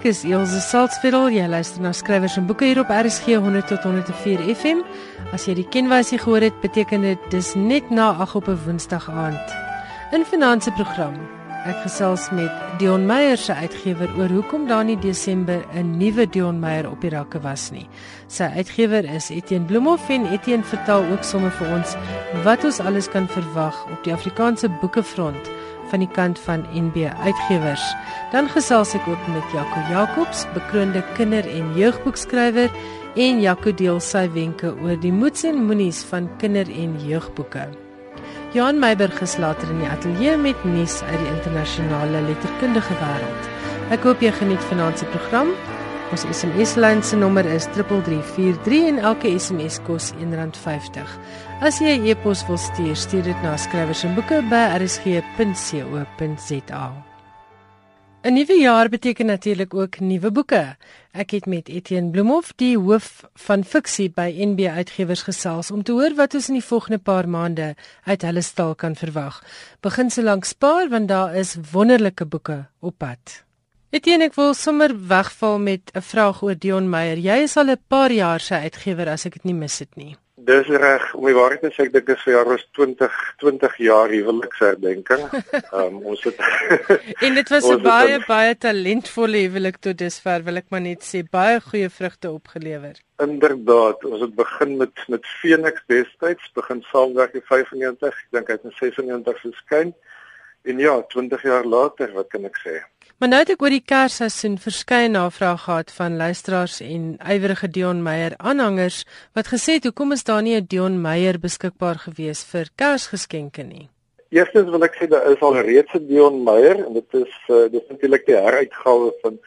Ek is Elsje Salzveld. Jy luister na skrywers en boeke hier op RSG 100 tot 104 FM. As jy die kenwysie gehoor het, beteken dit dis net na 8 op 'n Woensdag aand. In finansie program. Ek gesels met Dion Meyer se uitgewer oor hoekom daar nie Desember 'n nuwe Dion Meyer op die rakke was nie. Sy uitgewer is Etienne Bloemhof en Etienne vertel ook sommer vir ons wat ons alles kan verwag op die Afrikaanse boekefront van die kant van NB Uitgewers. Dan gesels ek ook met Jaco Jacobs, bekroonde kinder- en jeugboekskrywer en Jaco deel sy wenke oor die moets en moenies van kinder- en jeugboeke. Johan Meiberg is later in die ateljee met nuus uit die internasionale letterkundige wêreld. Ek hoop jy geniet vanaand se program. Ons SMS lyn se nommer is 3343 en elke SMS kos R1.50. As jy 'n e-pos wil stuur, stuur dit na skrywers en boeke by rsg.co.za. 'n Nuwe jaar beteken natuurlik ook nuwe boeke. Ek het met Etienne Bloemhof, die hoof van fiksie by NB Uitgewers gesels om te hoor wat ons in die volgende paar maande uit hulle stal kan verwag. Begin so lank spaar want daar is wonderlike boeke op pad. Etienne, ek wil sommer wegval met 'n vraag oor Dion Meyer. Jy is al 'n paar jaar sy uitgewer as ek dit nie mis het nie. Dis reg. Om die waarheid te sê, ek dink dit is vir jaar was 20 20 jaar huweliksherdenking. Ehm um, ons het En dit was 'n baie het, baie talentvolle huwelik tot dusver, wil ek maar net sê, baie goeie vrugte opgelewer. Inderdaad, ons het begin met met Phoenix destyds, begin saamwerk in 95, ek dink hy het in 96 verskyn. En ja, 20 jaar later, wat kan ek sê? Maar nou het ek oor die Kersseisoen verskeie navrae gehad van luisteraars en ywerige Dion Meyer aanhangers wat gesê het hoekom is daar nie 'n Dion Meyer beskikbaar gewees vir Kersgeskenke nie. Eerstens wil ek sê daar is al reeds 'n Dion Meyer en dit is uh, dit is natuurlik die heruitgawe van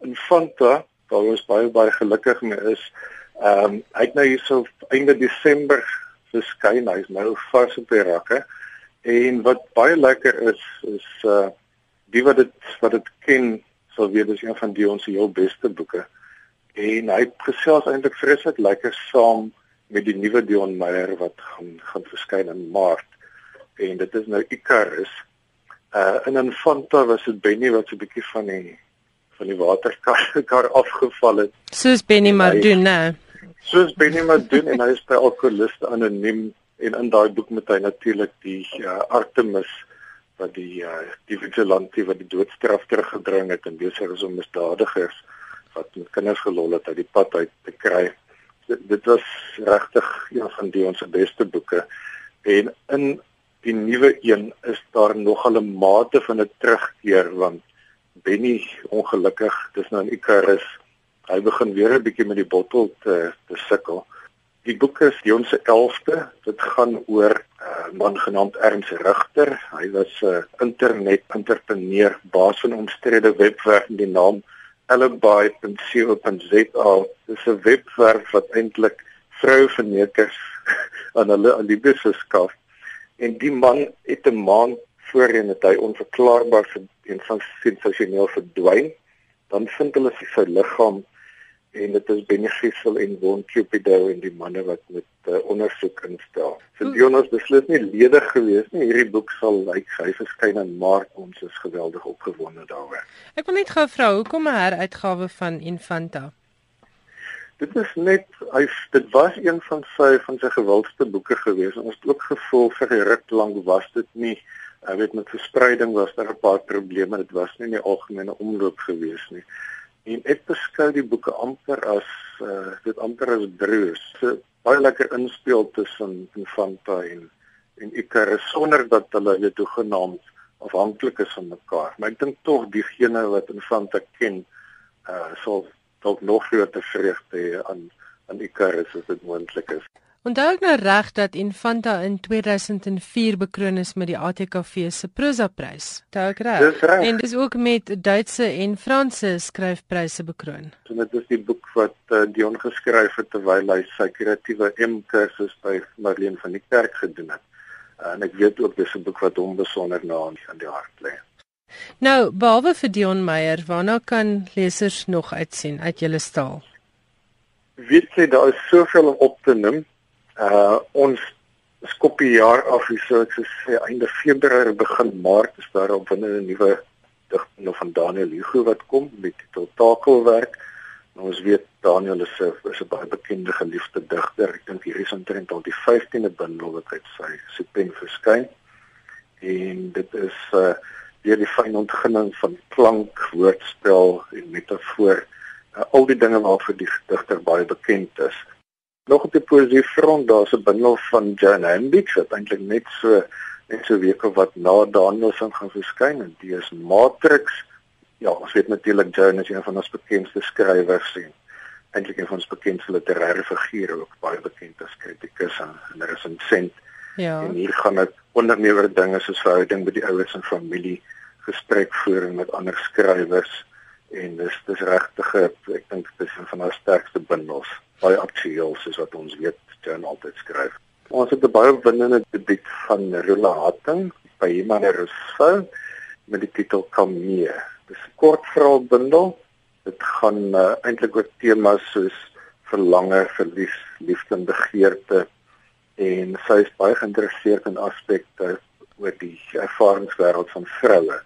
Infanta waar ons baie baie gelukkig mee is. Ehm um, hy het nou hierso einde Desember verskyn. Hy's nou vas op die rakke. En wat baie lekker is is uh die wat dit wat dit ken sal weet dis een van die ons heel beste boeke. En hy gesels eintlik vreeslik lekker saam met die nuwe Dion Meyer wat gaan gaan verskyn in Maart. En dit is nou Icarus. Uh in Infanta was dit Benny wat so 'n bietjie van die van die waterkar kar afgeval het. Soos Benny maar doen, né? Soos Benny maar doen en hy is by alkoholiste anoniem en in daai boek met hy natuurlik die uh, Artemis wat die uh, die vigilante wat die doodstraf teruggedring het en besig is om misdadigers wat met kinders gelol het uit die pad uit te kry. Dit, dit was regtig een van die ons beste boeke en in die nuwe een is daar nog 'n mate van 'n terugkeer want Benny ongelukkig dis nou in Icarus hy begin weer 'n bietjie met die bottel te te sukkel. Die boek is die ons 11de. Dit gaan oor 'n uh, man genaamd Ernst Rigter. Hy was 'n uh, internet entrepreneur, baas van 'n omstrede webwerf met die naam alibi.co.za. Dis 'n webwerf wat eintlik vrouvernekers aan hulle alibis skaf. En die man het 'n maand voorheen het hy onverklaarbaar en van sensasioneel verdwyn. Dan vind hulle sy liggaam en dit is Beneficial en Von Cupido en die manne wat met uh, ondersoek instel. So Jonas beslis nie ledig gewees nie. Hierdie boek sal lyk like, hy verskyn in Maart. Ons is geweldig opgewonde daaroor. Ek wil net gou vra, hoekom 'n heruitgawe van Infanta? Dit is net hy dit was een van sy van sy gewildste boeke gewees. Ons het ook gevoel vir 'n ruk lank was dit nie Ek weet met verspreiding was daar 'n paar probleme. Dit was nie in die algemene omloop gewees nie en ek beskou die boeke amper as uh, dit amper as broers. So baie lekker inspel tussen Infanta en en Icarus sonder dat hulle weet toegenaamd afhanklik is van mekaar. Maar ek dink tog diegene wat Infanta ken, uh sal dalk nog groter vreugde hê aan aan Icarus as dit moontlik is. Onthou ek nou reg dat Infanta in 2004 bekroon is met die ATKV se Prosa-prys. Onthou ek reg? Dis reg. En dis ook met Duitse en Franse skryfpryse bekroon. So dit is die boek wat uh, Dion geskryf het terwyl hy sy kreatiewe M-kursus by Marlene van die Kerk gedoen het. Uh, en ek weet ook dis 'n boek wat hom besonder na aan die hart lê. Nou, behalwe vir Dion Meyer, waarna kan lesers nog uitsien uit julle staal? Weet jy daar is soveel om op te neem uh ons skop die jaar af hier so ek sê einde Februarie begin Maart is daar op binne 'n nuwe digting van Daniel Hugo wat kom met die titel Takelwerk. Nou ons weet Daniel is 'n is 'n baie bekende geliefde digter. Ek dink hierdie is omtrent al die 15de bundel wat uit sy sy pen verskyn. En dit is uh deur die fyn ontginning van klank, woordspel en metafoor, uh, al die dinge waarvoor die digter baie bekend is. Nog op die poesie front daar's 'n bundel van Jan Ambich wat eintlik net so net so week of wat na Daniel se gaan verskyn en dit is Matrix. Ja, ons weet natuurlik Jan is een van ons bekendste skrywers en eintlik een van ons bekendste literêre figure ook baie bekend as kritikus en, en resensent. Ja. En hier gaan dit onder meer oor dinge soos verhouding met die ouers en familie, gesprekvoering met ander skrywers en dis dis regtig ek dink dit is een van ons sterkste bundels. Baie aktueel soos wat ons weet Jan altyd skryf. Ons het 'n baie winnende debuut van Rula Hatting by Imane Rousseau met die titel Kamee. Dis 'n kort verhaalbundel. Dit gaan uh, eintlik oor temas soos verlange, verlies, liefde en begeerte en sy is baie geïnteresseerd in aspekte oor die ervaringswêreld van vroue.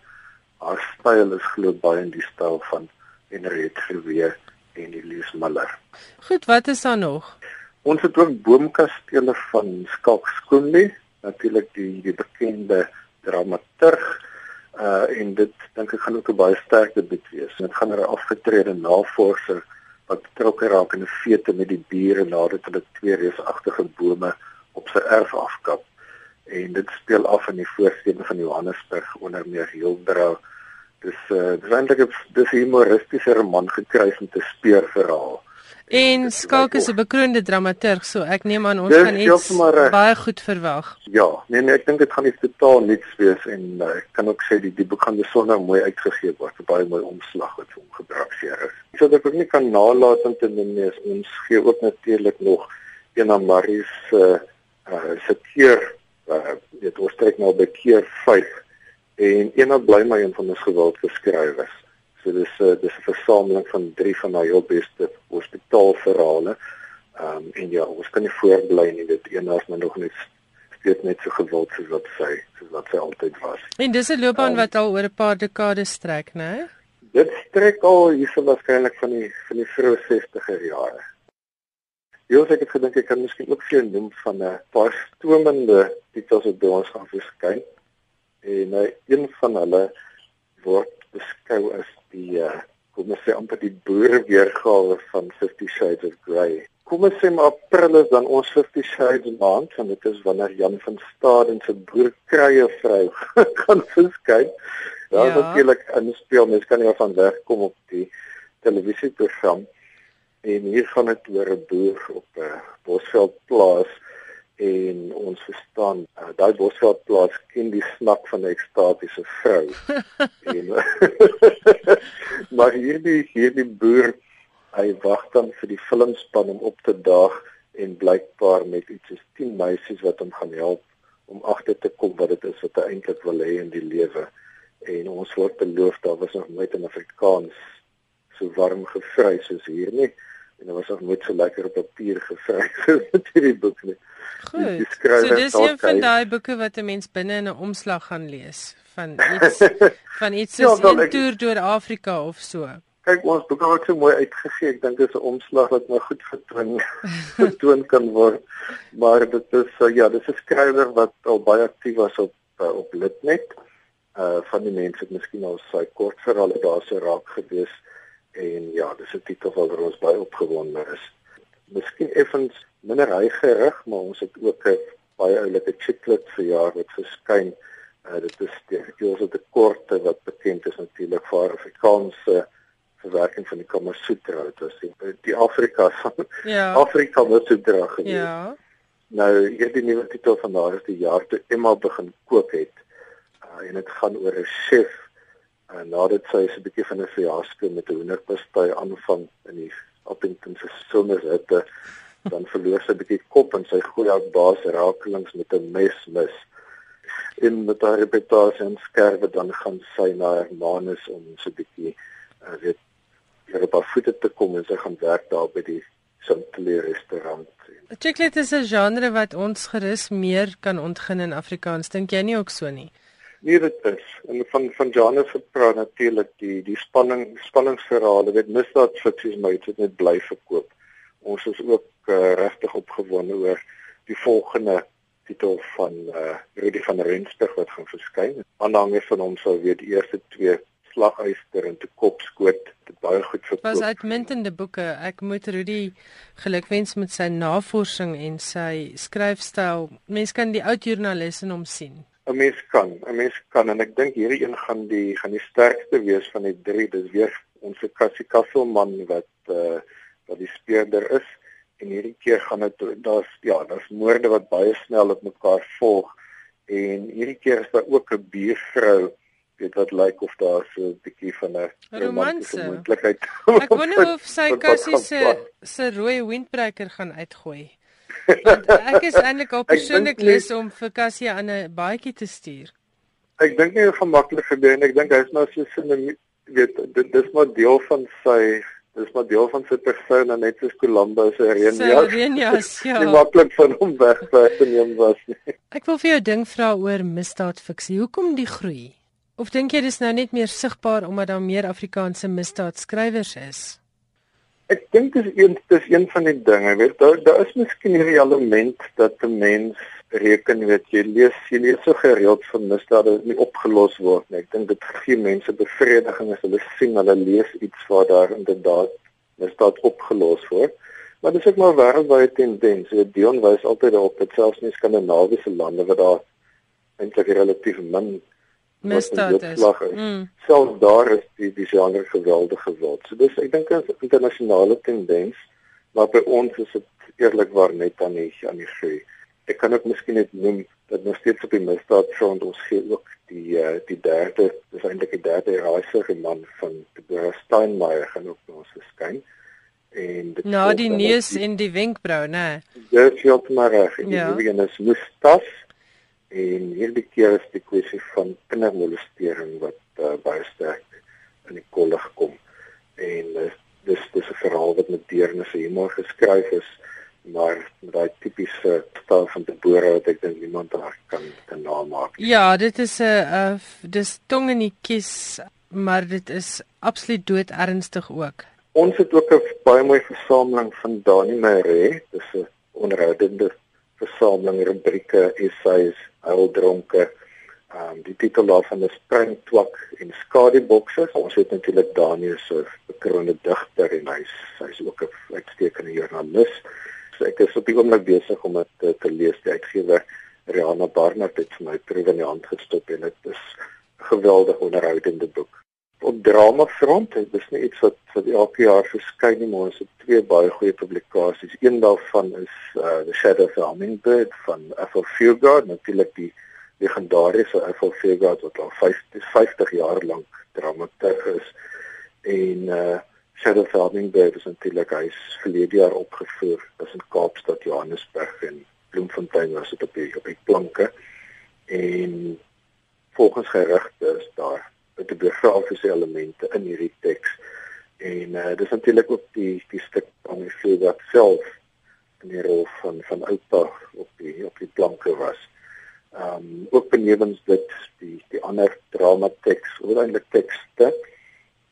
Haar styl is glo baie in die styl van Henriette Verwee en Elise Miller. Goed, wat is daar nog? Ons het ook boomkastele van Skalk Skoonley, natuurlik die die bekende dramaturg uh en dit dink ek gaan ook 'n baie sterk debuut wees. Dit gaan 'n afgetrede navorser wat betrokke raak in 'n feete met die bure nadat hulle twee reusagtige bome op sy erf afkap. En dit speel af in die voorstede van Johannesburg onder meer Hildra. Dis uh dis eintlik 'n dis 'n humoristiese roman gekruis met 'n speurverhaal. En Skalk is 'n bekroonde dramaturg, so ek neem aan ons gaan iets baie goed verwag. Ja, nee nee, ek dink dit gaan iets totaal nuuts wees en uh, ek kan ook sê die die boek gaan besonder mooi uitgegee word, 'n baie mooi omslag wat hom gebruikseer is. So dat ek nie kan nalat om te noem nie, ons gee ook natuurlik nog een aan Maries uh, uh se keer uh dit ons trek nou by keer 5 en een op bly my een van ons gewilde skrywers. So dis 'n uh, dis 'n versameling van drie van my heel beste hospitaalverhale. Ehm um, en ja, ons kan nie voorbly nie. Dit eenaars maar nog net steeds net so gewild soos wat sy soos wat sy altyd was. En dis 'n loopbaan um, wat al oor 'n paar dekades strek, né? Dit strek al hierso waarskynlik van die van die vroeë 60er jare. Joos ek het gedink ek kan miskien ook vir jou noem van 'n paar stomende titels wat by ons gaan verskyn. En uh, een van hulle word beskou as die uh, kom ons sê amper die boere weergawe van 50 Shades of Grey. Kom ons sê maar April is dan ons 50 Shades maand want dit is wanneer Jan van Staden se boerkrye vrou kan verskyn. Ja, ja. natuurlik in speel mens kan nie van wegkom op die televisieprogram. En hier gaan dit oor 'n boer op 'n uh, Bosveld plaas en ons verstaan uh, daai bosveld plaas ken die snak van 'n ekstatiese vrou. en maar hierdie hierdie boer hy wag dan vir die filmspan om op te daag en blykbaar met iets soos 10 meisies wat hom gaan help om agter te kom wat dit is wat hy eintlik wil hê in die lewe. En ons word beloof daar was nog nooit in Afrikaans so warm gevry soos hier nie en dit was nog nooit so lekker op papier gevry met hierdie boek nie. Goed. So dis een van daai boeke wat 'n mens binne in 'n omslag gaan lees van iets van iets ja, soos ja, 'n toer deur Afrika of so. Kyk, ons boeke word so mooi uitgegee. Ek dink dit is 'n omslag wat maar goed vertoon vertoon kan word. Maar dit is uh, ja, dis 'n skrywer wat al baie aktief was op uh, op Litnet. Uh van die mense het miskien al sy kortverhale daar so raak gewees en ja, dis 'n titel waaroor ons baie opgewonde is. Miskien effens minder hygerig, maar ons het ook 'n baie oulike chiclet vir jaar wat verskyn. Uh, dit is die Jose de Korte wat bekend is natuurlik vir Afrikaanse verwerking van die Kama Sutra. Dit was die, die Afrika van ja. Afrika wat so dra gewees. Ja. Nou hierdie nuwe titel van daar is die jaar toe Emma begin kook het. Uh, en dit gaan oor 'n chef en nadat sy so 'n bietjie van 'n fiasco met 'n hoenderpastei aanvang in die Appington se somerhitte dan verloor sy 'n bietjie kop en sy goeie ou baas raakelings met 'n mes mis. En met haar reputasie en skerwe dan gaan sy na Hermanus om so 'n bietjie uh, weet hier op haar voete te kom en sy gaan werk daar by die Santley restaurant. Chiclet is 'n genre wat ons gerus meer kan ontgin in Afrikaans. Dink jy nie ook so nie? Nee, dit is. En van van Janus se praat natuurlik die die spanning spanningsverhale, weet misdaad fiksies my het net bly verkoop. Ons is ook uh, regtig opgewonde oor die volgende titel van uh Rudy van Rensburg wat gaan verskyn. Aanhangers van hom sal weet die eerste twee slaguister en te kop skoot dit baie goed verkoop. Was uitmuntende boeke. Ek moet Rudy gelukwens met sy navorsing en sy skryfstyl. Mense kan die oud joernalis in hom sien. 'n mens kan, 'n mens kan en ek dink hierdie een gaan die gaan die sterkste wees van die drie. Dis weer ons Cassie Kasselman wat uh wat die speurder is en hierdie keer gaan dit daar's ja, daar's moorde wat baie snel op mekaar volg en hierdie keer is daar ook 'n buurvrou weet wat lyk like of daar so 'n bietjie van 'n romantiese moontlikheid. Ek wonder of sy Cassie se se rooi windbreaker gaan uitgooi. Ek is eintlik al persoonlik lus om vir Cassie aan 'n baadjie te stuur. Ek dink nie gemaklik gebeur en ek dink hy's nou so sin weet dit dis maar deel van sy dis maar deel van sy persona net soos Columbo se Reenias. Reenias ja. Nie maklik van hom weg te neem was nie. Ek wil vir jou ding vra oor misdaadfiksie. Hoekom die groei? Of dink jy dis nou net meer sigbaar omdat daar meer Afrikaanse misdaadskrywers is? Ek dink dis een dis een van die dinge, weet daar daar is miskien hierdie element dat 'n mens reken weet jy lees jy lees so gereeld van misdade wat nie opgelos word nie. Ek dink dit gee mense bevrediging as hulle sien hulle lees iets waar daar inderdaad misdaad opgelos word. Maar dis ook maar wêreldwyd tendens. So Dion wys altyd daarop dat selfs in Skandinawiese lande waar daar eintlik relatief min misdaad is. Mm. Selfs daar is die die genre geweldig geword. So dis ek dink 'n internasionale tendens, maar by ons is dit eerlikwaar net aan die aan die groei. Ek kan ook miskien net noem dat nog steeds op die misdaad front ons gee ook die uh, die derde, dis eintlik die derde reisige man van Deborah Steinmeier gaan ook ons verskyn. En dit Nou die neus in die wenkbrau, né? Dis heeltemal reg. Die ja. een is Mustaf en hierdie keer is die kwessie van kindermolestering wat uh, baie sterk in die kolle gekom en uh, dis dis 'n verhaal wat met deernis humor geskryf is maar met daai tipiese staal van die boere wat ek dink niemand daar kan kan namaak. Ja, dit is 'n uh, dis tong in die kies, maar dit is absoluut dood ernstig ook. Ons het ook 'n baie mooi versameling van Dani Mare, dis 'n onderhoudende versameling rubrieke, essays huildronke. Ehm um, die titel daarvan is Springtwak en Skadebokse. Ons het natuurlik Daniel se bekroonde digter en hy's hy's ook 'n uitstekende joernalis. So ek is op die oomblik besig om dit te, te lees. Die uitgewer Rihanna Barnard het vir my proewe in die hand gestop en dit is 'n geweldig onderhoudende boek. Op drama front, dit is nie iets wat wat elke jaar verskyn nie, maar ons het twee baie goeie publikasies. Een daarvan is uh The Shadow of Hummingbird van Ethel Fugard, natuurlik die legendariese Ethel Fugard wat al 50 50 jaar lank dramaturg is. En uh Shadow of Hummingbird is natuurlik hy's verlede jaar opgevoer as in Kaapstad, Johannesburg en Bloemfontein was dit op die op die planke. En volgens gerugte is daar 'n biografiese elemente in hierdie teks en uh, dis natuurlik ook die die stuk van die Fugard self in die rol van van oupa op die op die planke was. Ehm um, ook benewens dit die die ander drama teks, ooreindelik tekste.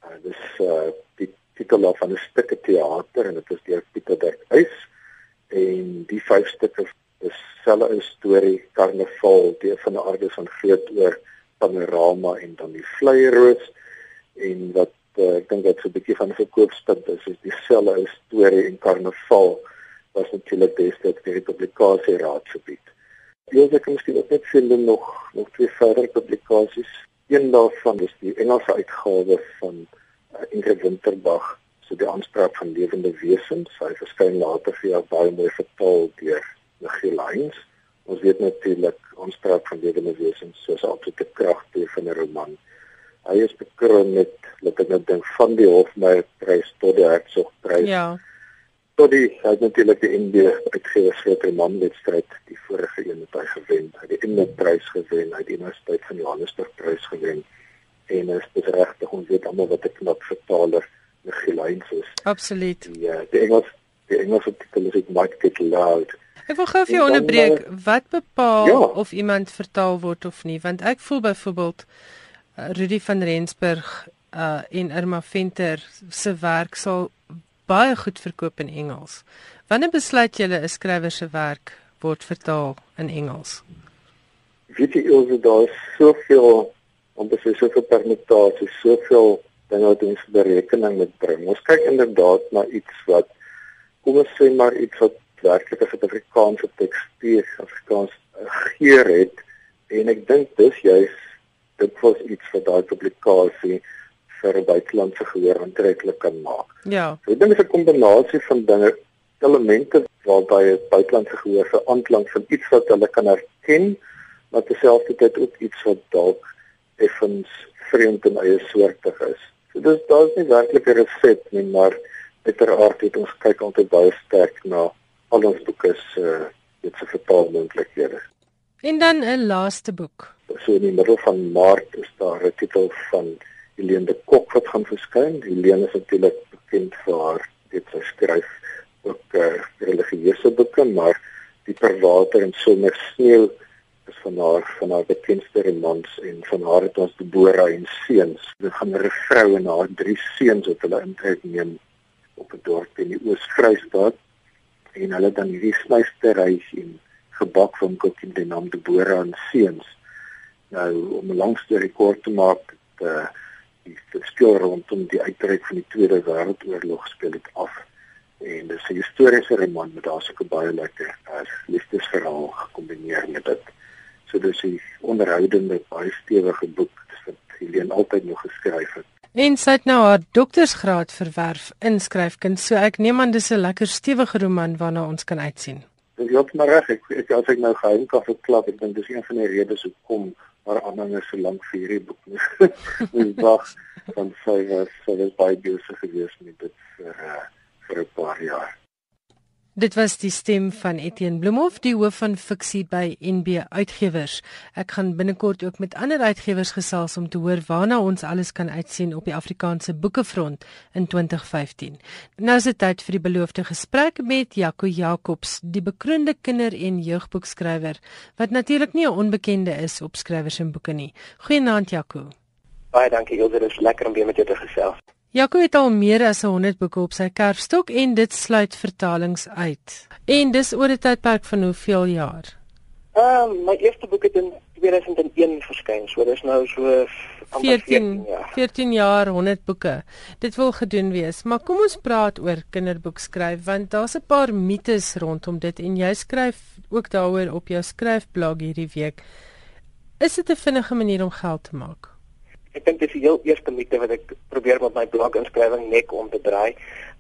Uh, dis uh, die titel van 'n stukkie teater en dit is deur Pieter Dirk Huys en die vyf stukke is selfe 'n storie karnaval deur van die aarde van groot oor panorama en dan die vleieroos en wat uh, ek dink dit so 'n bietjie van 'n verkoopspunt is is dieselfde storie en karnaval was natuurlik destyds die publikasie raad gebied. Hier ek miskien ook net vind nog nog twee verdere publikasies. Een daarvan is die Engelse uitgawe van uh, Ingrid Winterbach so die aanspraak van lewende wesens. Hy verskyn later vir jou baie mooi vertaal deur Michiel Lines. Ons weet natuurlik aanspraak van lewende wesens soos altyd te krag deur van 'n roman. Hy is bekroon met wat ek nou dink van die Hofmeyer prys tot die Hertzogprys. Ja. Tot die hy het natuurlik die NB uitgegee vir romanwedstryd die vorige een wat hy gewen het. Hy het die NB prys gewen, hy het die Universiteit van Johannesburg prys gewen. En is besregtig ons weet almal wat 'n knap vertaler Michiel Heinz is. Absoluut. Ja, die Engels die Engelse titel is It Might Get Loud Ek wil gou vir jou onderbreek. Dan, uh, Wat bepaal ja. of iemand vertaal word of nie? Want ek voel byvoorbeeld uh, Rudy van Rensburg uh en Irma Venter se werk sal baie goed verkoop in Engels. Wanneer besluit jy 'n skrywer se werk word vertaal in Engels? Weet jy hoe daar soveel om te sê soveel permutasies, soveel dinge wat ons berekening moet bring. Ons kyk inderdaad na iets wat kom ons sê maar iets wat werklik 'n Suid-Afrikaanse tekstuur, Afrikaans geur het en ek dink dis juis dit was iets wat daai publikasie vir 'n buitelandse gehoor aantreklik kan maak. Ja. So, ek dink dit is 'n kombinasie van dinge, elemente waarby 'n buitelandse gehoor se aanklank van iets wat hulle kan herken, maar terselfdertyd ook iets wat dalk effens vreemd en eie soortig is. So dis daar's nie werklik 'n resept nie, maar uiteraard het ons kyk altyd baie sterk na al ons boeke se uh, dit se vertaalmoontlikhede. En dan 'n laaste boek. So in die middel van Maart is daar 'n titel van Helene de Kok wat gaan verskyn. Helene is natuurlik bekend vir haar dit sy skryf ook uh, religieuse boeke, maar die Perwater en Somer Sneeu is van haar van haar bekendste romans en van haar het ons Deborah en seuns. Dit gaan 'n vrou en haar drie seuns wat hulle intrek neem op 'n dorp in die Oos-Vrystaat en hulle dan hierdie snystery en gebak van kook in die naam Deborah en seuns. Nou om 'n lang storie kort te maak, uh, die speel rondom die uitbreek van die Tweede Wêreldoorlog speel dit af en dis 'n historiese roman met daar sulke baie lekker uh, liefdesverhaal gekombineer met dit. So dis 'n onderhoudende baie stewige boek wat Helene altyd nog geskryf het. En sy het nou haar doktorsgraad verwerf in skryfkuns. So ek neem aan dis 'n lekker stewige roman waarna ons kan uitsien. Dis heeltemal reg. Ek, ek as ek nou geheim kan verklap, ek dink dis een van die redes hoekom haar aanhangers so lank vir hierdie boek moet wag van sy was sy was baie besig geweest met dit vir uh, vir 'n paar jaar. Dit was die stem van Etienne Bloemhof, die hoof van fiksie by NB Uitgewers. Ek gaan binnekort ook met ander uitgewers gesels om te hoor waarna ons alles kan uitsien op die Afrikaanse boekefront in 2015. Nou is dit tyd vir die beloofde gesprek met Jaco Jacobs, die bekroonde kinder- en jeugboekskrywer wat natuurlik nie 'n onbekende is op skrywers en boeke nie. Goeienaand Jaco. Baie dankie Ilse, dit is lekker om weer met jou te gesels. Jaco het al meer as 100 boeke op sy kerfstok en dit sluit vertalings uit. En dis oor 'n tydperk van hoeveel jaar? Ehm uh, my eerste boek het in 2001 verskyn, so dis nou so 14 jaar. 14 jaar 100 boeke. Dit wil gedoen wees, maar kom ons praat oor kinderboek skryf want daar's 'n paar mites rondom dit en jy skryf ook daaroor op jou skryfblog hierdie week. Is dit 'n vinnige manier om geld te maak? Ek dink dis die heel eerste mite wat ek probeer met my blog inskrywing nek om te draai.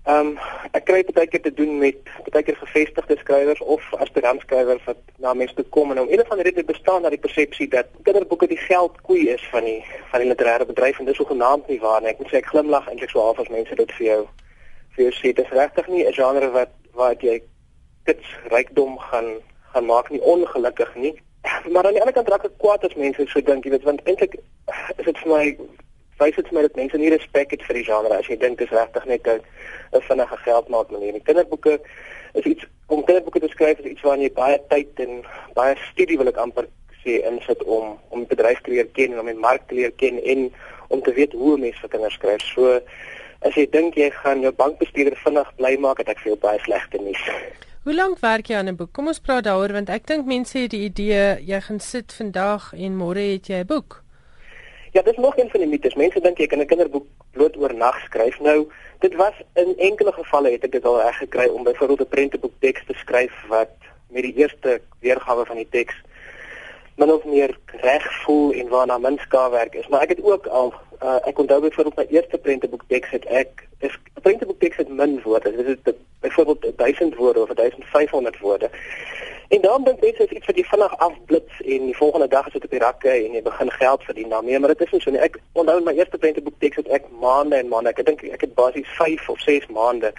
Ehm um, ek kry baie keer te doen met baie keer gevestigde skrywers of aspirantskrywers wat na mense toe kom en om een van die redes bestaan dat die persepsie dat kinderboeke die geldkoei is van die van die literêre bedryf en dis so genaamd nie waar nie. Ek moet sê ek glimlag eintlik so half as mense dit vir jou vir jou sê. Dit is regtig nie 'n genre wat wat jy kits rykdom gaan gaan maak nie ongelukkig nie. Maar aan die ander kant raak ek kwaad as mense so dink, jy weet, want eintlik is dit vir my wys dit vir my dat mense nie respek het vir die genre as jy dink dit is regtig net 'n vinnige geldmaak manier. Die kinderboeke is iets om kinderboeke te skryf is iets waarin jy baie tyd en baie studie wil ek amper sê insit om om die bedryf te leer ken en om die mark te leer ken en om te weet hoe mense vir kinders skryf. So as jy dink jy gaan jou bankbestuurder vinnig bly maak, het ek vir jou baie slegte nuus. Hoe lank werk jy aan 'n boek? Kom ons praat daaroor want ek dink mense het die idee jy gaan sit vandag en môre het jy 'n boek. Ja, dis nog een van die mites. Mense dink jy kan 'n kinderboek bloot oor nag skryf. Nou, dit was in enkele gevalle het ek dit al reg gekry om byvoorbeeld 'n prenteboek teks te skryf wat met die eerste weergawe van die teks min of meer reg voel en waarna min skaafwerk is. Maar ek het ook al uh, ek onthou byvoorbeeld my eerste prenteboek teks het ek is 'n prenteboek teks het min woorde. Dit is byvoorbeeld 1000 woorde of 1500 woorde. En dan dink mense is iets wat jy vinnig afblits en die volgende dag is dit op die rakke en jy begin geld verdien daarmee, maar dit is nie so nie. Ek onthou my eerste prenteboek teks het ek maande en maande. Ek dink ek het basies 5 of 6 maande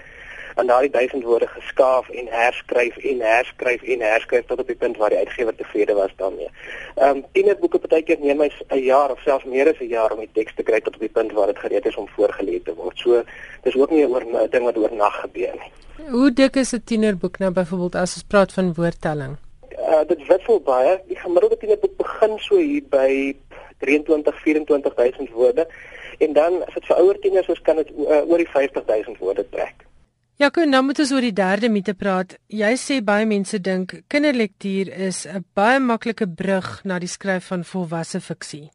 aan daardie 1000 woorde geskaaf en herskryf en herskryf en herskryf tot op die punt waar die uitgewer tevrede was daarmee. Ehm um, tienerboeke partykeer neem my 'n jaar of selfs meer as 'n jaar om die teks te kry tot op die punt waar dit gereed is om voorgelê te word. So dis ook nie oor 'n ding wat oornag gebeur nie. Hoe dik is 'n tienerboek nou byvoorbeeld as ons praat van woordtelling? Uh, dit wissel baie. Die gemiddelde tienerboek begin so hier by 23 24000 woorde en dan as dit vir ouer tieners is kan dit uh, oor die 50000 woorde trek. Ja, kon nou moet ons oor die derde mite praat. Jy sê baie mense dink kinderlektuur is 'n baie maklike brug na die skryf van volwasse fiksie.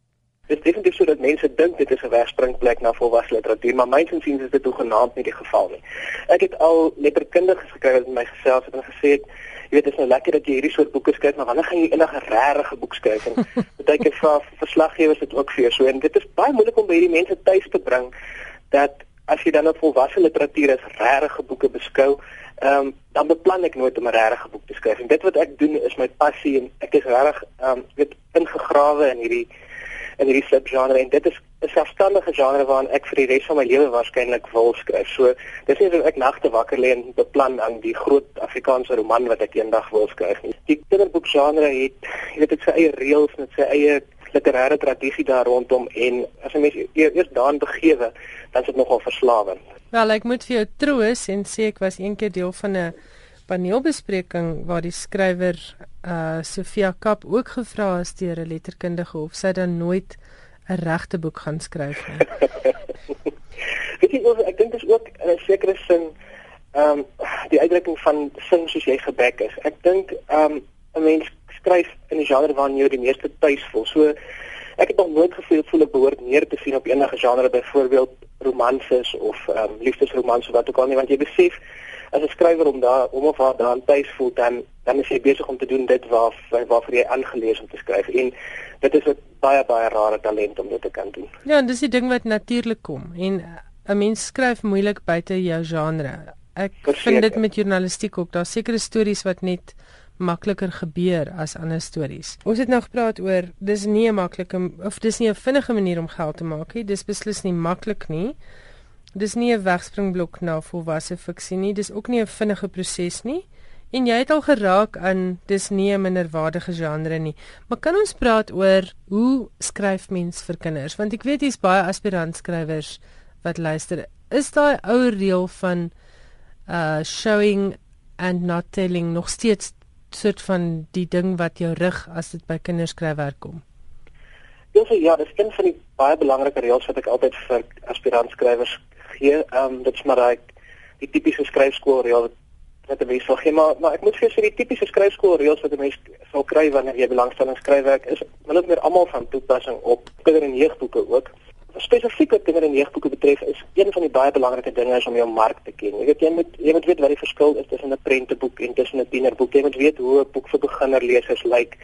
Dit is definitief so dat mense dink dit is 'n wegspringplek na volwasse literatuur, maar myns insiens is dit hoegenaamd nie die geval nie. Ek het al letterkundiges gekry wat my gesels het en gesê het jy weet dit is nou lekker dat jy hierdie soort boeke skryf, maar wanneer gaan jy enige regte boek skryf? En baie keer vir verslaggewers dit ook vir so en dit is baie moeilik om by hierdie mense tuis te bring dat as jy dan op volwasse literatuur as regte boeke beskou, ehm um, dan beplan ek nooit om 'n regte boek te skryf. En dit wat ek doen is my passie en ek is regtig ehm um, weet ingegrawe in hierdie in hierdie subgenre en dit is 'n selfstandige genre waarin ek vir die res van my lewe waarskynlik wil skryf. So dis nie dat ek nagte wakker lê en beplan aan die groot Afrikaanse roman wat ek eendag wil skryf nie. Die kinderboekgenre het weet dit sy eie reëls en sy eie literêre tradisie daar rondom en as 'n mens eers daarin begewe, dan is dit nogal verslawend. Wel, ek moet vir jou troos en sê ek was eendag deel van 'n paneelbespreking waar die skrywer uh Sofia Kap ook gevra is deur 'n letterkundige of sy dan nooit 'n regte boek gaan skryf nie. Weet jy of ek dink dit is ook in 'n sekere sin ehm um, die uitdrukking van sing soos jy gebek is. Ek dink ehm um, 'n mens skryf in die genre waarin jy die meeste tuis voel. So ek het nog nooit gevoel voel ek behoort neer te sien op enige genre byvoorbeeld romanses of ehm um, liefdesromanse wat ook al nie want jy besef as 'n skrywer om daar om of waar dan tuis voel dan dan is jy besig om te doen dit waar waarvoor jy aangelees om te skryf en dit is 'n baie baie rare talent om dit te kan doen. Ja, en dis die ding wat natuurlik kom en 'n mens skryf moeilik buite jou genre. Ek Verzeker. vind dit met journalistiek ook, daar's sekere stories wat net makliker gebeur as ander stories. Ons het nou gepraat oor dis nie 'n maklike of dis nie 'n vinnige manier om geld te maak nie. Dis beslis nie maklik nie. Dis nie 'n wegspringblok na volwasse fiksie nie. Dis ook nie 'n vinnige proses nie. En jy het al geraak aan dis nie 'n minderwaardige genre nie. Maar kan ons praat oor hoe skryf mens vir kinders? Want ek weet hier's baie aspirant skrywers wat luister. Is daai ou reël van uh showing and not telling nog steeds soort van die ding wat jou rig as dit by kinderskryfwerk kom? Ja, ja, dis een van die baie belangrike reëls wat ek altyd vir aspirant skrywers gee. Ehm um, dit is maar daai die tipiese skryfskoolreël wat 'n mens wil gee, maar maar ek moet vir sê die tipiese skryfskoolreëls wat 'n mens sal kry wanneer jy belangstelling skryfwerk is, hulle is meer almal van toepassing op kinder- en jeugboeke ook. Spesifiek wat kinder- en jeugboeke betref, is een van die baie belangrike dinge is om jou mark te ken. Jy weet jy moet jy moet weet wat die verskil is tussen 'n prenteboek en tussen 'n tienerboek. Jy moet weet hoe 'n boek vir beginnerlesers lyk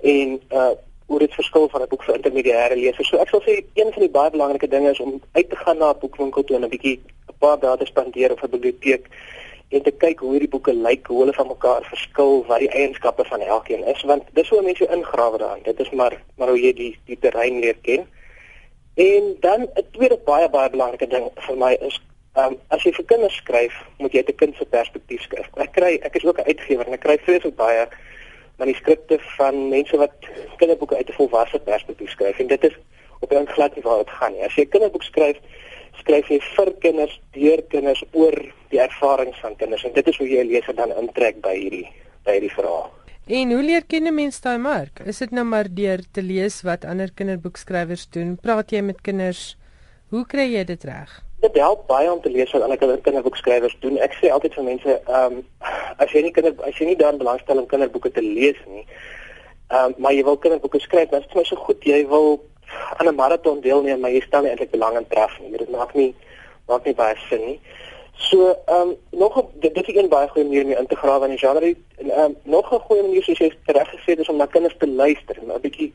en uh hoe dit verskil van 'n boek vir intermediêre lesers. So ek sal sê een van die baie belangrike dinge is om uit te gaan na 'n boekwinkel toe en 'n bietjie 'n paar dae te spandeer op 'n biblioteek en te kyk hoe hierdie boeke lyk, hoe hulle van mekaar verskil, wat die eienskappe van elkeen is, want dis hoe mense ingrawe daarin. Dit is maar maar hoe jy die die terrein leer ken. En dan 'n tweede baie baie belangrike ding vir my is Ehm um, as jy vir kinders skryf, moet jy uit 'n kind se perspektief skryf. Ek kry ek is ook 'n uitgewer en ek kry vreeslik baie manuskripte van mense wat kinderboeke uit 'n volwasse perspektief skryf en dit is op 'n glad nie waar dit gaan nie. As jy 'n kinderboek skryf, skryf jy vir kinders, deur kinders oor die ervarings van kinders en dit is hoe jy 'n leser dan intrek by hierdie by hierdie verhaal. En hoe leer kinders mens daai mark? Is dit nou maar deur te lees wat ander kinderboekskrywers doen? Praat jy met kinders? Hoe kry jy dit reg? Dit help baie om te lees wat ander kinderboekskrywers doen. Ek sê altyd vir mense, ehm um, as jy nie kinder as jy nie dan belangstel om kinderboeke te lees nie, ehm um, maar jy wil kinderboeke skryf, dan is dit my so goed jy wil aan 'n maraton deelneem, maar jy stel nie eintlik belang in tref nie. Dit maak nie maak nie baie sin nie. So, ehm um, nog 'n dit is 'n baie goeie manier om in te grawe in die genre. En ehm um, nog 'n goeie manier soos jy reg gesê het is om na kinders te luister, 'n bietjie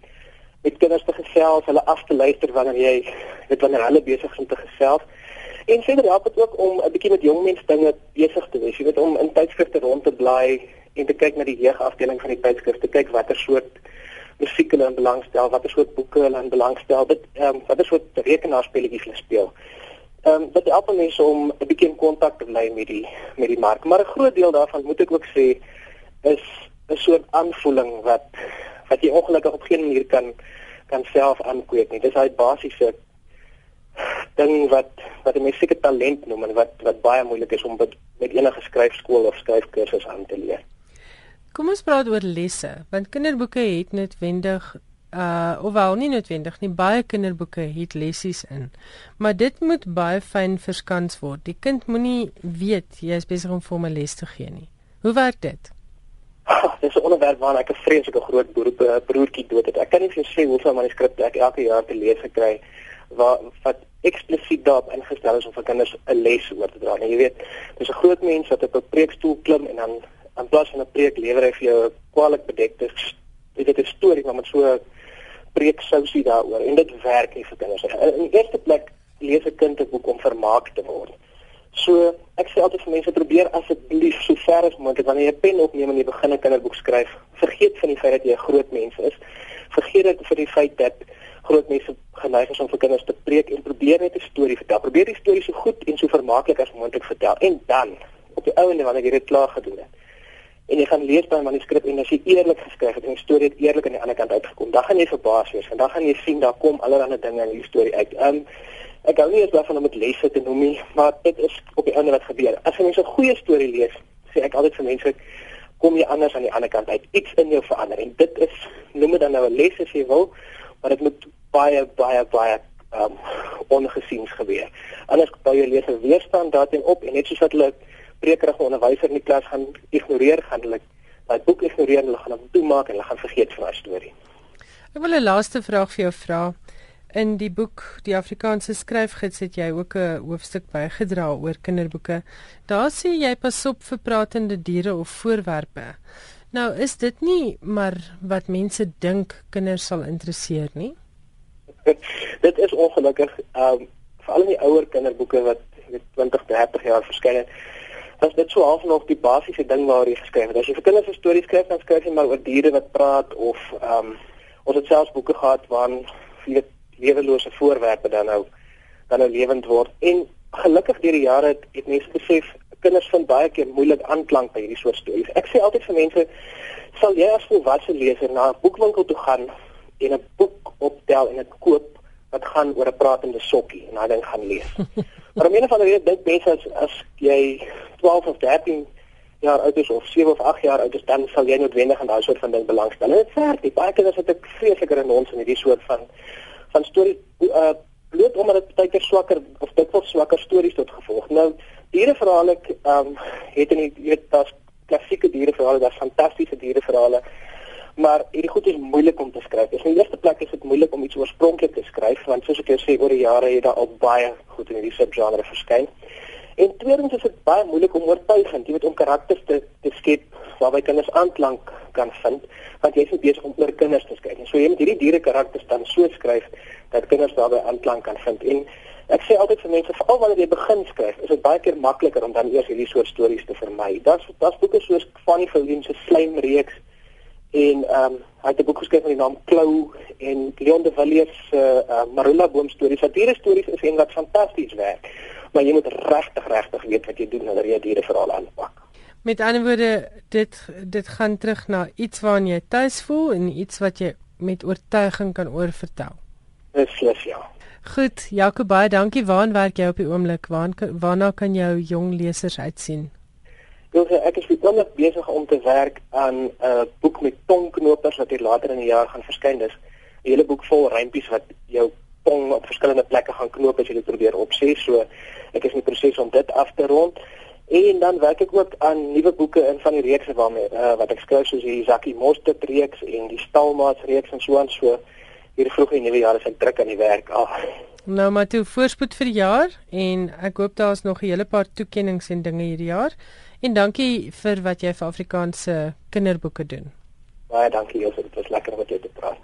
met kinders te gesels, hulle af te luister wanneer jy weet wanneer hulle besig is om te gesels. En verder help dit ook om 'n bietjie met jong mense dinge besig te wees. Jy weet om in tydskrifte rond te blaai en te kyk na die jeugafdeling van die tydskrifte, kyk watter soort musiek hulle in belangstel, watter soort boeke hulle in belangstel, dit ehm um, watter soort rekenaarspelletjies hulle speel. Ehm um, dit help mense om 'n bietjie in kontak te bly met die met die mark, maar 'n groot deel daarvan moet ek ook sê is 'n soort aanvoeling wat wat jy ongelukkig op geen manier kan kan self aankweek nie. Dis daai basiese ding wat wat 'n mens seker talent noem en wat wat baie moeilik is om met, met enige skryfskool of skryfkursus aan te leer. Kom ons praat oor lesse, want kinderboeke het noodwendig uh ofwel nie noodwendig nie baie kinderboeke het lessies in. Maar dit moet baie fyn verskans word. Die kind moenie weet jy is besig om vir hom 'n les te gee nie. Hoe werk dit? Oh, dis 'n onderwerp waarna ek 'n vreeslike groot beroep uh, broertjie dood het. Ek kan nie vir jou sê hoeveel manuskripte ek elke jaar te lees gekry wat wat eksplisiet daarop ingestel is om vir kinders 'n les oor te dra. Nou jy weet, dis 'n groot mens wat op 'n preekstoel klim en dan in plaas van 'n preek lewer hy vir jou 'n kwaliteit bedekte dit is 'n storie maar met so preek sousie daaroor en dit werk nie vir kinders nie. In die eerste plek lees 'n kind 'n boek om vermaak te word. So ek sê altyd vir mense probeer asseblief so ver as moontlik wanneer jy 'n pen opneem en jy begin 'n kinderboek skryf, vergeet van die feit dat jy 'n groot mens is. Vergeet dit vir die feit dat groot mense geneig is om vir kinders te preek en probeer net 'n storie vertel. Probeer die storie so goed en so vermaaklik as moontlik vertel en dan op die ou en wanneer jy dit klaar gedoen het en jy gaan lees by 'n manuskrip en as jy eerlik geskryf het en die storie het eerlik aan die ander kant uitgekom, dan gaan jy verbaas wees want dan gaan jy sien daar kom allerlei dinge in die storie uit. Um ek gou nie eens daarvan om dit lesse te noem nie, maar dit is op die einde wat gebeur. As jy 'n goeie storie lees, sê ek altyd vir mense kom jy anders aan die ander kant uit. Iets in jou verander en dit is noem dit dan nou 'n les as jy wil, maar dit moet baie baie baie um ongesiens gebeur. Anders bou jy leser weerstand daarteen op en net soos wat hulle sprekerige onderwyser in die klas gaan ignoreer, gaan hulle daai boek ignoreer en hulle gaan hom toemaak en hulle gaan vergeet van daai storie. Ek wil 'n laaste vraag vir jou vra. In die boek Die Afrikaanse Skryfgids het jy ook 'n hoofstuk bygedra oor kinderboeke. Daar sê jy pas op vir pratende diere of voorwerpe. Nou is dit nie maar wat mense dink kinders sal interesseer nie. dit is ongelukkig ehm um, veral in die ouer kinderboeke wat weet 20, 30 jaar verskyn het is dit so half nog die basiese ding waar jy geskryf het. As jy vir kinders 'n storie skryf, dan skryf jy maar oor diere wat praat of ehm um, ons het selfs boeke gehad waarin vir lewelose voorwerpe dan nou dan nou lewend word. En gelukkig deur die jare het, het mense besef kinders vind baie keer moeilik aanklank by hierdie soort stories. Ek sê altyd vir mense, sal jy as volwasse leser na 'n boekwinkel toe gaan en 'n boek optel en dit koop wat gaan oor 'n pratende sokkie en daai ding gaan lees. maar om een of ander rede dink mense as as jy 12 of 13 jaar oud is of 7 of 8 jaar oud is, dan sal jy noodwendig aan daai soort van ding belangstel. En dit sê die baie kinders het 'n vreeslike renons in hierdie soort van van storie uh bloot omdat dit baie keer swakker of dit wel swakker stories tot gevolg. Nou diereverhale ehm um, het in die weet daar's klassieke diereverhale, daar's fantastiese diereverhale maar hierdie goed is moeilik om te skryf. In die eerste plek is dit moeilik om iets oorspronklik te skryf want soos ek jou sê oor die jare het daar al baie goed in hierdie subgenre verskyn. En tweedens is dit baie moeilik om oortuigend, jy weet om karakters te te skep waarby kinders aanklank kan vind, want jy is besig om oor kinders te skryf. En so jy moet hierdie diere karakters dan so skryf dat kinders daarbey aanklank kan vind. En ek sê altyd vir mense, veral wanneer jy begin skryf, is dit baie keer makliker om dan eers hierdie soort stories te vermy. Daar's daar's boeke soos Fanny Verleen se Slijmreeks en ehm um, hy het 'n boek geskryf met die naam Klou en Leon de Villiers se uh, uh, Marula boom stories. Satire stories is en wat fantasties werk maar jy moet regtig regtig weet wat jy doen wanneer jy diere verhaal aanpak. Met ander woorde, dit dit gaan terug na iets waarna jy tuis voel en iets wat jy met oortuiging kan oorvertel. Beslis ja. Goed, Jakob baie dankie. Waar werk jy op die oomblik? Waar waarna kan jou jong lesers uitsien? Ek ek is besonder besig om te werk aan 'n uh, boek met tongknopers wat hier later in die jaar gaan verskyn. Dis 'n hele boek vol rympies wat jou tong op verskillende plekke gaan knoop as jy dit probeer opsê. So ek is in die proses om dit af te rond. En dan werk ek ook aan nuwe boeke in van die reekse waarmee uh, wat ek skryf soos die Zakkie Mostert reeks en die Stalmaats reeks en so aan so hier vroeg in die jaar is ek druk aan die werk. Ag. Nou maar toe voorspoed vir die jaar en ek hoop daar's nog 'n hele paar toekenninge en dinge hierdie jaar. En dankie vir wat jy vir Afrikaanse kinderboeke doen. Baie dankie Josef, dit was lekker om met jou te praat.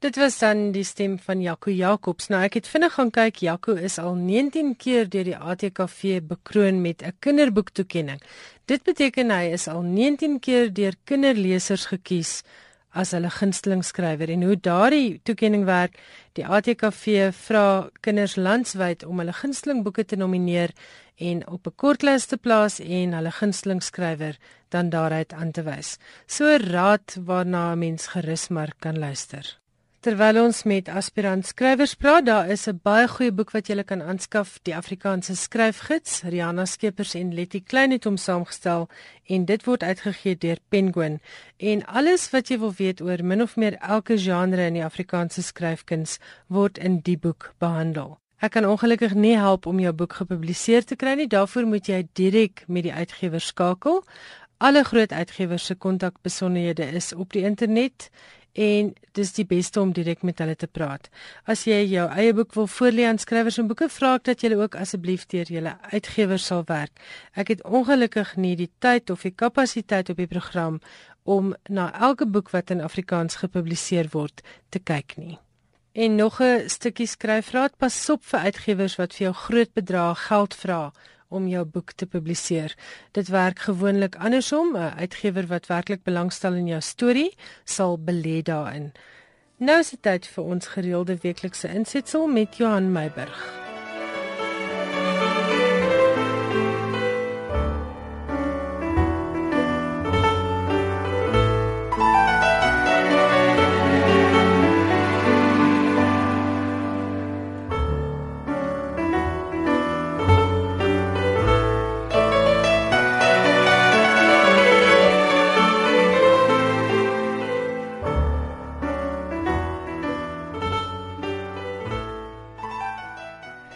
Dit was dan die stem van Jaco Jacobs. Nou ek het vinnig gaan kyk. Jaco is al 19 keer deur die ATKV bekroon met 'n kinderboektoekenning. Dit beteken hy is al 19 keer deur kinderlesers gekies as hulle gunsteling skrywer en hoe daardie toekenning werk. Die ATKV vra kinders landwyd om hulle gunsteling boeke te nomineer en op 'n kortlys te plaas en hulle gunsteling skrywer dan daaruit aan te wys. So raad waarna 'n mens gerus maar kan luister. Terwyl ons met aspirant skrywers praat, daar is 'n baie goeie boek wat jy kan aanskaf, die Afrikaanse skryfgids. Rihanna Skeepers en Letty Klein het hom saamgestel en dit word uitgegee deur Penguin. En alles wat jy wil weet oor min of meer elke genre in die Afrikaanse skryfkuns word in die boek behandel. Ek kan ongelukkig nie help om jou boek gepubliseer te kry nie. Daarvoor moet jy direk met die uitgewer skakel. Alle groot uitgewers se kontakbesonderhede is op die internet en dis die beste om direk met hulle te praat. As jy jou eie boek wil voorlê aan skrywers en boeke, vra ek dat jy ook asseblief deur julle uitgewers sal werk. Ek het ongelukkig nie die tyd of die kapasiteit op die program om na elke boek wat in Afrikaans gepubliseer word te kyk nie. En nog 'n stukkie skryfraad pas op vir uitgewers wat vir jou groot bedrae geld vra om jou boek te publiseer. Dit werk gewoonlik andersom. 'n Uitgewer wat werklik belangstel in jou storie, sal belê daarin. Nou is dit tyd vir ons gereelde weeklikse insetsel met Johan Meiburg.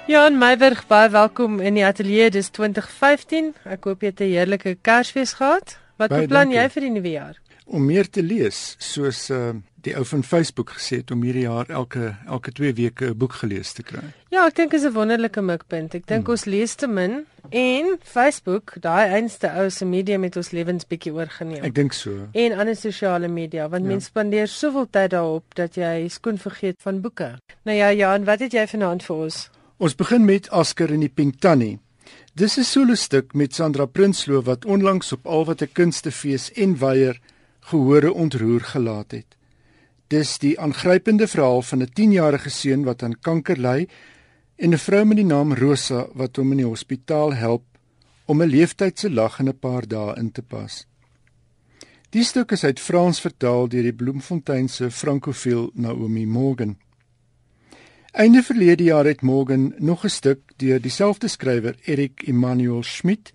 Jan Meiberg, baie welkom in die ateljee. Dis 2015. Ek hoop jy het 'n heerlike Kersfees gehad. Wat baie beplan dankie. jy vir die nuwe jaar? Om meer te lees, soos uh die ou van Facebook gesê het om hierdie jaar elke elke 2 weke 'n boek gelees te kry. Ja, ek dink is 'n wonderlike mikpunt. Ek dink hmm. ons lees te min en Facebook, daai einste ou se media met ons lewens bietjie oorgeneem. Ek dink so. En ander sosiale media, want ja. mense spandeer soveel tyd daarop dat jy skoon vergeet van boeke. Nou ja, Jan, wat het jy vanaand vir ons? Ons begin met Asker in die Pink Tannie. Dis 'n solo stuk met Sandra Prinsloo wat onlangs op Alwat 'n kunstefees en weier gehore ontroer gelaat het. Dis die aangrypende verhaal van 'n 10-jarige seun wat aan kanker ly en 'n vrou met die naam Rosa wat hom in die hospitaal help om 'n leeftydse lag in 'n paar dae in te pas. Die stuk is uit Frans vertaal deur die Bloemfontein se frankofiel Naomi Morgan. Einde verlede jaar het Morgan nog 'n stuk deur dieselfde skrywer Erik Emmanuel Schmidt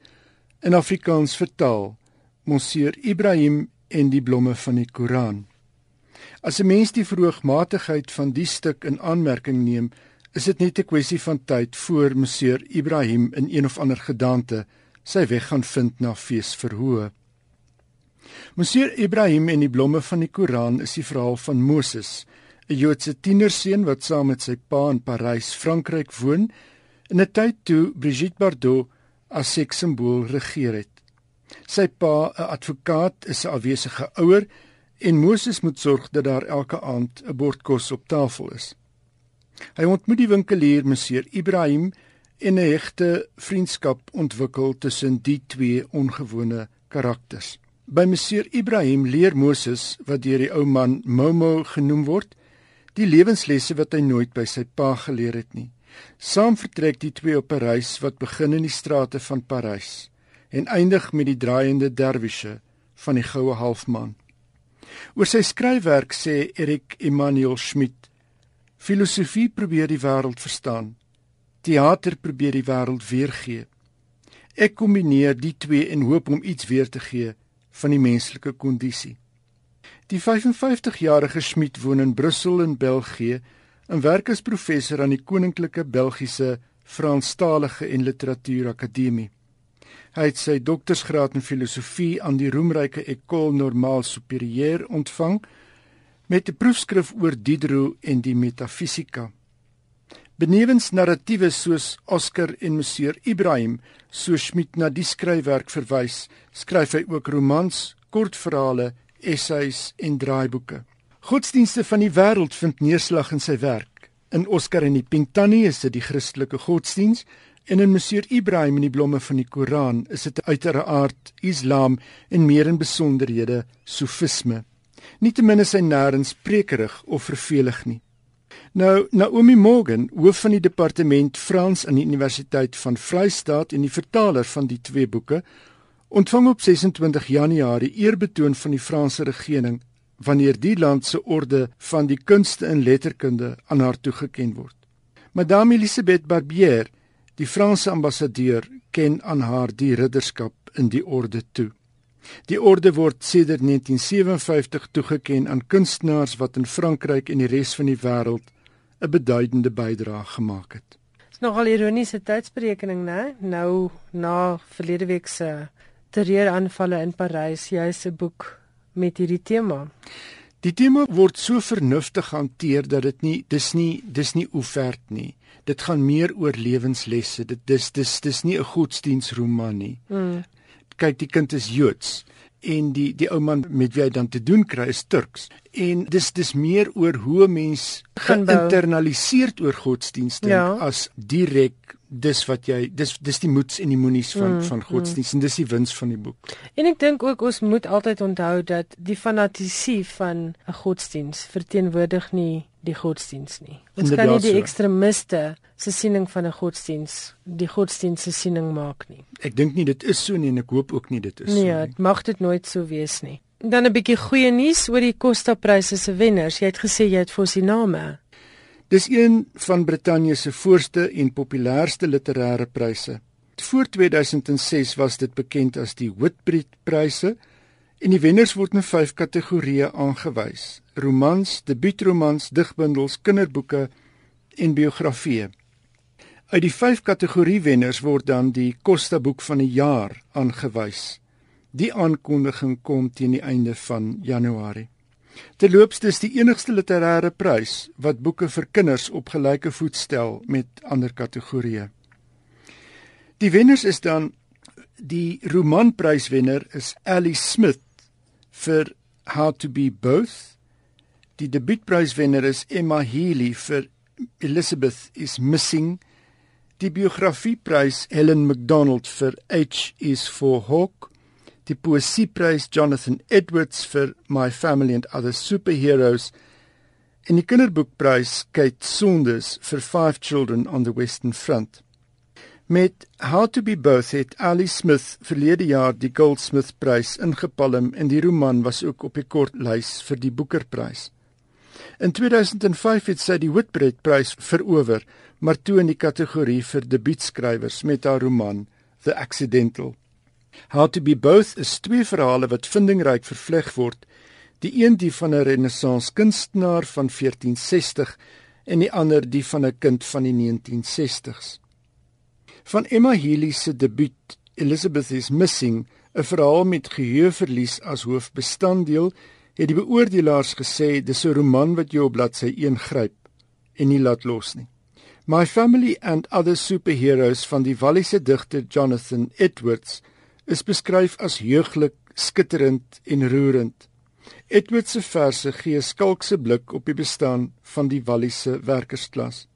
in Afrikaans vertaal, Monsieur Ibrahim en die blomme van die Koran. As 'n mens die vroegmatigheid van die stuk in aanmerking neem, is dit net 'n kwessie van tyd voor Monsieur Ibrahim in een of ander gedagte sy weg gaan vind na feesverhoë. Monsieur Ibrahim en die blomme van die Koran is die verhaal van Moses 'n Joodse tienerseun wat saam met sy pa in Parys, Frankryk woon in 'n tyd toe Brigitte Bardot as sekssimbool regeer het. Sy pa, 'n advokaat, is 'n afwesige ouer en Moses moet sorg dat daar elke aand 'n bord kos op tafel is. Hy ontmoet die winkelier Monsieur Ibrahim en 'n hegte vriendskap ontwikkel tussen die twee ongewone karakters. By Monsieur Ibrahim leer Moses wat deur die ou man Momo genoem word, die lewenslesse wat hy nooit by sy pa geleer het nie. Saam vertrek die twee op 'n reis wat begin in die strate van Parys en eindig met die draaiende derwisse van die goue halfmaan. Oor sy skryfwerk sê Erik Emanuel Schmidt: Filosofie probeer die wêreld verstaan. Theater probeer die wêreld weergee. Ek kombineer die twee en hoop om iets weer te gee van die menslike kondisie. Die 55-jarige Schmidt woon in Brussel in België en werk as professor aan die Koninklike Belgiese Franstalige en Literatuur Akademie. Hy het sy doktorsgraad in filosofie aan die roemryke École Normale Supérieure ontvang met 'n proefskrif oor Diderot en die metafisika. Benewens narratiewe soos Oscar en Monsieur Ibrahim, so Schmidt na die skryfwerk verwys, skryf hy ook romans, kortverhale essays en draaiboeke. Godsdienste van die wêreld vind neerslag in sy werk. In Oscar en die Pink Tannie is dit die Christelike godsdiens en in Monsieur Ibrahim en die blomme van die Koran is dit uiteraard Islam en meer in besonderhede Sofisme. Nietemin is hy nêrens prekerig of vervelig nie. Nou Naomi Morgan, hoof van die departement Frans aan die Universiteit van Vrystaat en die vertaler van die twee boeke, ontvang op 26 Januarie eerbetoon van die Franse regering wanneer die land se orde van die kunste en letterkunde aan haar toegekend word. Madame Elisabeth Barbier, die Franse ambassadeur, ken aan haar die ridderskap in die orde toe. Die orde word sedert 1957 toegekend aan kunstenaars wat in Frankryk en die res van die wêreld 'n beduidende bydrae gemaak het. Dis nogal ironiese tydsberekening, né? Nou na verlede week se terreuraanvalle in Parys, jy se boek met hierdie tema. Die tema word so vernuftig hanteer dat dit nie dis nie dis nie oefert nie. Dit gaan meer oor lewenslesse. Dit dis dis dis nie 'n godsdienstroman nie. Mm. Kyk, die kind is Joods en die die ou man met wie hy dan te doen kry is Turks. En dis dis meer oor hoe mens geïnternaliseer oor godsdienst dink ja. as direk dis wat jy dis dis die moeds en die moenies van mm, van godsdienst mm. en dis die wins van die boek. En ek dink ook ons moet altyd onthou dat die fanatisie van 'n godsdienst verteenwoordig nie die godsdienst nie. Ons kan nie die ekstremiste se siening van 'n godsdienst die godsdienst se siening maak nie. Ek dink nie dit is so nie en ek hoop ook nie dit is nee, so nie. Nee, dit mag dit nooit so wees nie. Dan 'n bietjie goeie nuus oor die Costa Pryse se wenners. Jy het gesê jy het vir ons die name. Dis een van Brittanje se voorste en populairste literêre pryse. Voor 2006 was dit bekend as die Whitbread Pryse en die wenners word in 5 kategorieë aangewys: romans, debuutromans, digbundels, kinderboeke en biografieë. Uit die 5 kategorie wenners word dan die Costa boek van die jaar aangewys. Die aankondiging kom teen die einde van Januarie. Terloops dis die enigste literêre prys wat boeke vir kinders op gelyke voet stel met ander kategorieë. Die wenners is dan die romanpryswenner is Ellie Smith vir How to be Both. Die debuutpryswenner is Emma Healy vir Elizabeth is Missing. Die biografieprys Helen MacDonald vir H is for Hawk die poesieprys Jonathan Edwards vir My Family and Other Superheroes en die kinderboekprys Kate Saunders vir Five Children on the Western Front. Met How to be Both het Ali Smith verlede jaar die Goldsmith prys ingepalm en die roman was ook op die kortlys vir die Booker-prys. In 2005 het sy die Whitbread prys verower, maar toe in die kategorie vir debuutskrywers met haar roman The Accidental. How to be both is twee verhale wat vindingryk vervleg word. Die een die van 'n renessans kunstenaar van 1460 en die ander die van 'n kind van die 1960s. Van Emma Healy se debuut Elizabeth is Missing, 'n verhaal met geheueverlies as hoofbestanddeel, het die beoordelaars gesê dis 'n roman wat jou op bladsy 1 gryp en nie laat los nie. My Family and Other Superheroes van die Walliese digter Jonathan Edwards is beskryf as heuglik, skitterend en roerend. Edward se verse gee skalkse blik op die bestaan van die Walliese werkersklas.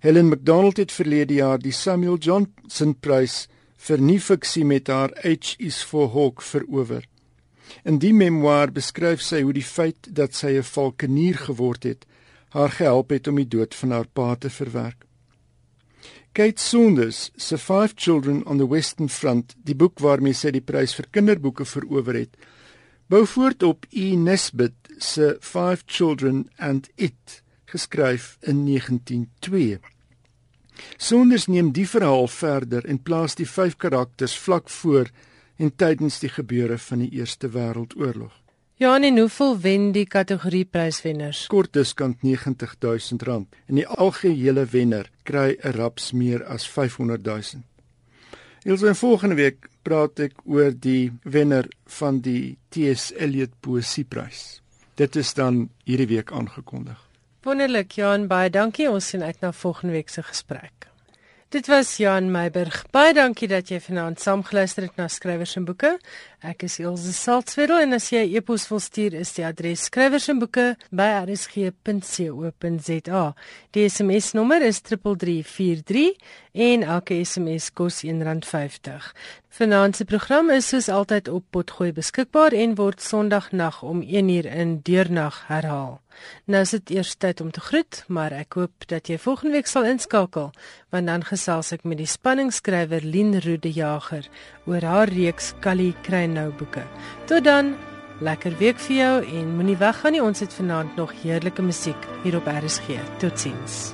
Helen MacDonald het verlede jaar die Samuel Johnson Prys vir nuwe fiksie met haar H is for Hawk verower. In die memoir beskryf sy hoe die feit dat sy 'n valkenier geword het, haar gehelp het om die dood van haar pa te verwerk. Kate Saunders se Five Children on the Western Front, die boek waarmee sy die prys vir kinderboeke verower het, bou voort op E Nesbit se Five Children and It, geskryf in 1902. Saunders neem die verhaal verder en plaas die vyf karakters vlak voor en tydens die gebeure van die Eerste Wêreldoorlog. Ja, en hoeveel wen die kategorie pryswenners? Kort diskant R90000 en die algehele wenner kry 'n raps meer as R500000. Ons in volgende week praat ek oor die wenner van die TS Eliot Poesieprys. Dit is dan hierdie week aangekondig. Wonderlik, Jan, baie dankie. Ons sien uit na volgende week se gesprek. Dit was Jan Meiburg. Baie dankie dat jy vanaand saamgeluister het na skrywers en boeke. Ek is Elsje Saltzwedel en as jy e-pos wil stuur, is die adres skrywers en boeke by rsg.co.za. Die SMS nommer is 3343 en elke SMS kos R1.50. Vanaand se program is soos altyd op Potgooi beskikbaar en word Sondagnag om 1uur in deurnag herhaal. Nou is dit eers tyd om te groet, maar ek hoop dat jy volgende week sal inskakel want dan gesels ek met die spanningsskrywer Lien Rode Jager oor haar reeks Kali Kreinou boeke. Tot dan Lekker week vir jou en moenie weggaan nie. Ons het vanaand nog heerlike musiek hier op RSG. Totsiens.